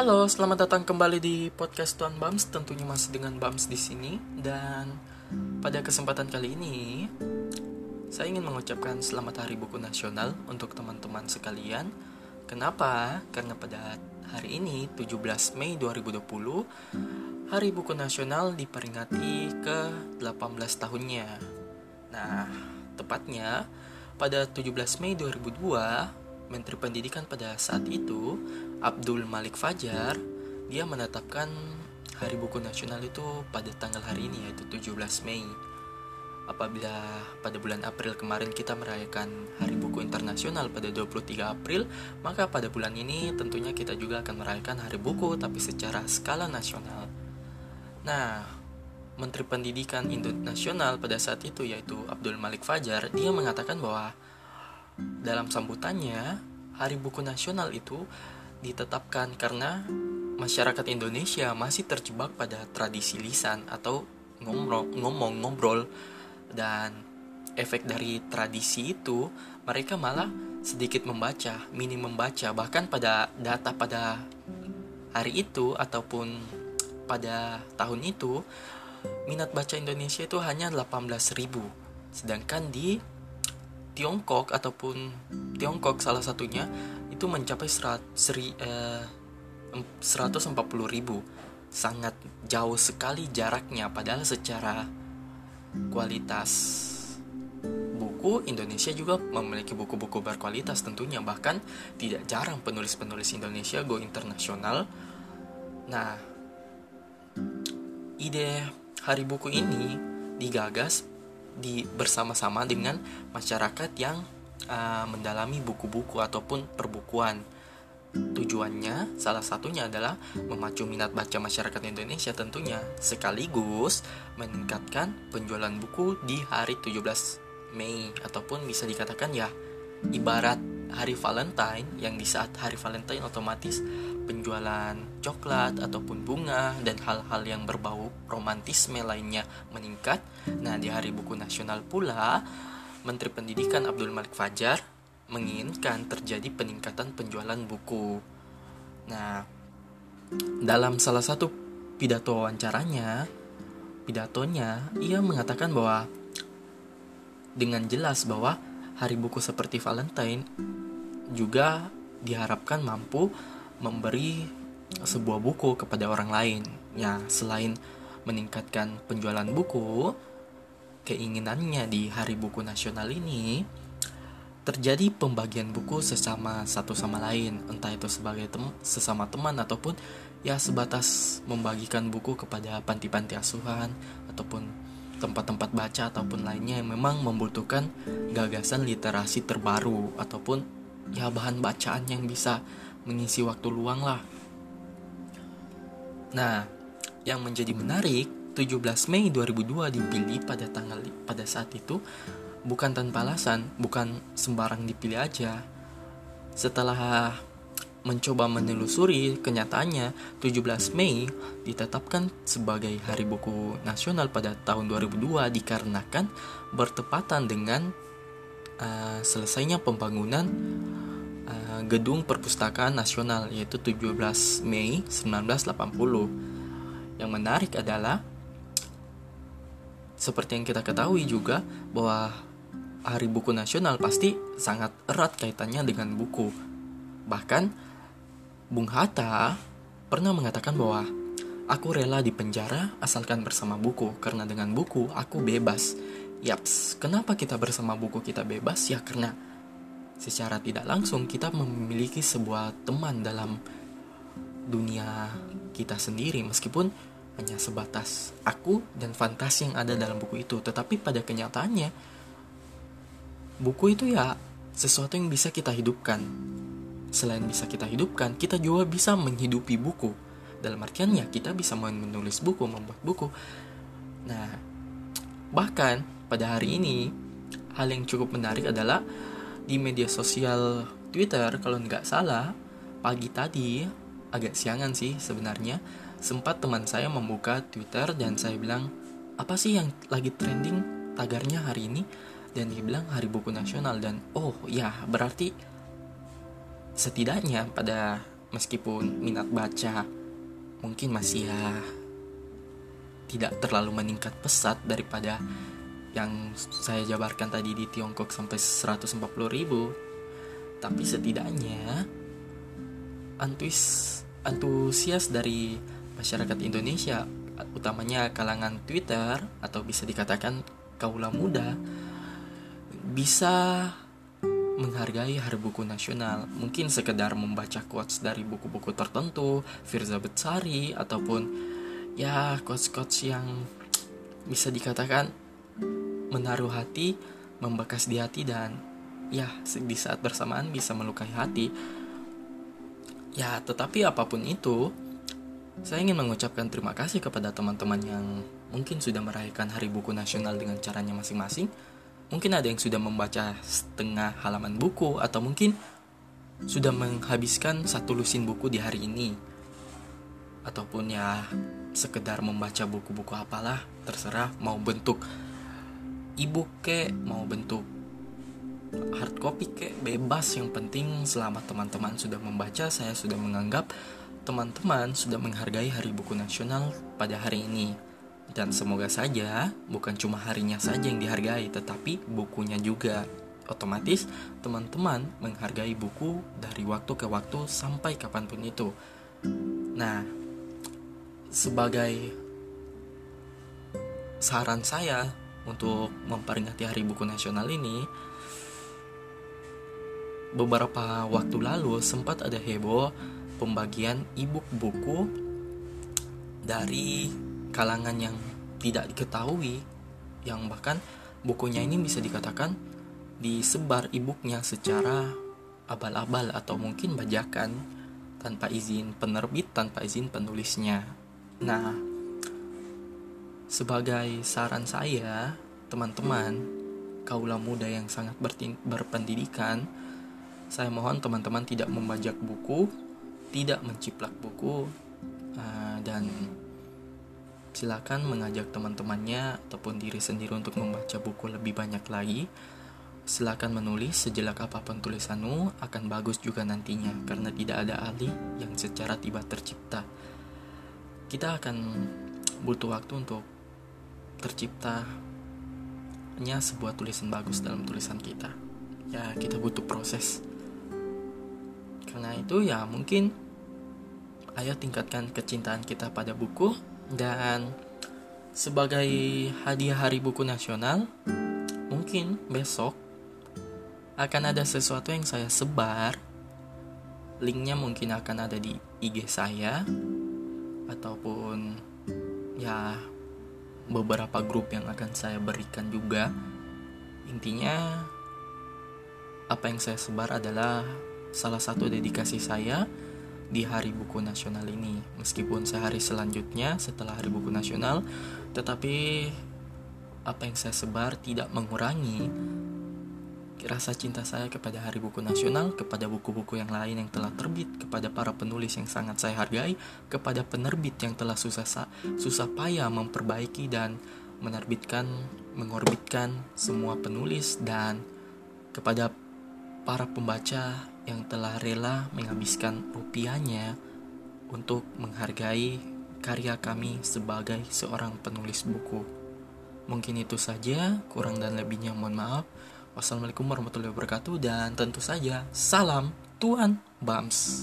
Halo, selamat datang kembali di podcast Tuan Bams. Tentunya masih dengan Bams di sini dan pada kesempatan kali ini saya ingin mengucapkan selamat Hari Buku Nasional untuk teman-teman sekalian. Kenapa? Karena pada hari ini 17 Mei 2020 Hari Buku Nasional diperingati ke 18 tahunnya. Nah, tepatnya pada 17 Mei 2002, Menteri Pendidikan pada saat itu, Abdul Malik Fajar, dia menetapkan Hari Buku Nasional itu pada tanggal hari ini yaitu 17 Mei. Apabila pada bulan April kemarin kita merayakan Hari Buku Internasional pada 23 April, maka pada bulan ini tentunya kita juga akan merayakan Hari Buku tapi secara skala nasional. Nah, Menteri Pendidikan Nasional pada saat itu yaitu Abdul Malik Fajar, dia mengatakan bahwa dalam sambutannya Hari Buku Nasional itu ditetapkan karena masyarakat Indonesia masih terjebak pada tradisi lisan atau ngomong ngobrol. Dan efek dari tradisi itu mereka malah sedikit membaca, minim membaca. Bahkan pada data pada hari itu ataupun pada tahun itu minat baca Indonesia itu hanya 18.000 sedangkan di Tiongkok ataupun Tiongkok salah satunya itu mencapai serat, seri, eh, 140 ribu. Sangat jauh sekali jaraknya padahal secara kualitas buku Indonesia juga memiliki buku-buku berkualitas tentunya. Bahkan tidak jarang penulis-penulis Indonesia go internasional. Nah ide Hari Buku ini digagas di bersama-sama dengan masyarakat yang uh, mendalami buku-buku ataupun perbukuan. Tujuannya salah satunya adalah memacu minat baca masyarakat Indonesia tentunya sekaligus meningkatkan penjualan buku di hari 17 Mei ataupun bisa dikatakan ya ibarat hari Valentine yang di saat hari Valentine otomatis penjualan coklat ataupun bunga dan hal-hal yang berbau romantisme lainnya meningkat. Nah, di Hari Buku Nasional pula, Menteri Pendidikan Abdul Malik Fajar menginginkan terjadi peningkatan penjualan buku. Nah, dalam salah satu pidato wawancaranya, pidatonya ia mengatakan bahwa dengan jelas bahwa hari buku seperti Valentine juga diharapkan mampu memberi sebuah buku kepada orang lain. Ya, selain meningkatkan penjualan buku, keinginannya di Hari Buku Nasional ini terjadi pembagian buku sesama satu sama lain, entah itu sebagai tem sesama teman ataupun ya sebatas membagikan buku kepada panti-panti asuhan ataupun tempat-tempat baca ataupun lainnya yang memang membutuhkan gagasan literasi terbaru ataupun ya bahan bacaan yang bisa mengisi waktu luang lah. Nah, yang menjadi menarik, 17 Mei 2002 dipilih pada tanggal pada saat itu bukan tanpa alasan, bukan sembarang dipilih aja. Setelah mencoba menelusuri kenyataannya 17 Mei ditetapkan sebagai Hari Buku Nasional pada tahun 2002 dikarenakan bertepatan dengan uh, selesainya pembangunan gedung Perpustakaan Nasional yaitu 17 Mei 1980. Yang menarik adalah seperti yang kita ketahui juga bahwa Hari Buku Nasional pasti sangat erat kaitannya dengan buku. Bahkan Bung Hatta pernah mengatakan bahwa aku rela di penjara asalkan bersama buku karena dengan buku aku bebas. Yaps, kenapa kita bersama buku kita bebas? Ya karena secara tidak langsung kita memiliki sebuah teman dalam dunia kita sendiri meskipun hanya sebatas aku dan fantasi yang ada dalam buku itu. Tetapi pada kenyataannya buku itu ya sesuatu yang bisa kita hidupkan. Selain bisa kita hidupkan kita juga bisa menghidupi buku. Dalam artian ya kita bisa menulis buku membuat buku. Nah bahkan pada hari ini hal yang cukup menarik adalah di media sosial Twitter kalau nggak salah pagi tadi agak siangan sih sebenarnya sempat teman saya membuka Twitter dan saya bilang apa sih yang lagi trending tagarnya hari ini? Dan dia bilang Hari Buku Nasional. Dan oh ya berarti setidaknya pada meskipun minat baca mungkin masih ya tidak terlalu meningkat pesat daripada yang saya jabarkan tadi di Tiongkok sampai 140 ribu tapi setidaknya antuis antusias dari masyarakat Indonesia utamanya kalangan Twitter atau bisa dikatakan kaula muda bisa menghargai Hari Buku Nasional. Mungkin sekedar membaca quotes dari buku-buku tertentu, Firza Betsari ataupun ya quotes-quotes yang bisa dikatakan menaruh hati, membekas di hati dan ya di saat bersamaan bisa melukai hati. Ya, tetapi apa pun itu, saya ingin mengucapkan terima kasih kepada teman-teman yang mungkin sudah merayakan Hari Buku Nasional dengan caranya masing-masing Mungkin ada yang sudah membaca setengah halaman buku atau mungkin sudah menghabiskan satu lusin buku di hari ini. Ataupun ya sekedar membaca buku-buku apalah, terserah mau bentuk e-book ke, mau bentuk hard copy ke, bebas yang penting selama teman-teman sudah membaca, saya sudah menganggap teman-teman sudah menghargai Hari Buku Nasional pada hari ini. Dan semoga saja bukan cuma harinya saja yang dihargai, tetapi bukunya juga. Otomatis teman-teman menghargai buku dari waktu ke waktu sampai kapan pun itu. Nah, sebagai saran saya untuk memperingati Hari Buku Nasional ini, beberapa waktu lalu sempat ada heboh pembagian e-book buku dari kalangan yang tidak diketahui yang bahkan bukunya ini bisa dikatakan disebar e-booknya secara abal-abal atau mungkin bajakan tanpa izin penerbit, tanpa izin penulisnya. Nah, sebagai saran saya, teman-teman, kaula muda yang sangat berpendidikan, saya mohon teman-teman tidak membajak buku, tidak menciplak buku, uh, dan silakan mengajak teman-temannya ataupun diri sendiri untuk membaca buku lebih banyak lagi. Silakan menulis sejelak apa pun tulisanmu akan bagus juga nantinya karena tidak ada ahli yang secara tiba tercipta. Kita akan butuh waktu untuk terciptanya sebuah tulisan bagus dalam tulisan kita. Ya, kita butuh proses. Karena itu ya mungkin ayo tingkatkan kecintaan kita pada buku dan sebagai hadiah Hari Buku Nasional, mungkin besok akan ada sesuatu yang saya sebar. Linknya mungkin akan ada di IG saya ataupun ya beberapa grup yang akan saya berikan juga. Intinya apa yang saya sebar adalah salah satu dedikasi saya di Hari Buku Nasional ini. Meskipun sehari selanjutnya setelah Hari Buku Nasional, tetapi apa yang saya sebar tidak mengurangi rasa cinta saya kepada Hari Buku Nasional, kepada buku-buku yang lain yang telah terbit, kepada para penulis yang sangat saya hargai, kepada penerbit yang telah susah susah payah memperbaiki dan menerbitkan, mengorbitkan semua penulis dan kepada para pembaca yang telah rela menghabiskan rupiahnya untuk menghargai karya kami sebagai seorang penulis buku. Mungkin itu saja, kurang dan lebihnya mohon maaf. Wassalamualaikum warahmatullahi wabarakatuh dan tentu saja salam Tuan Bams.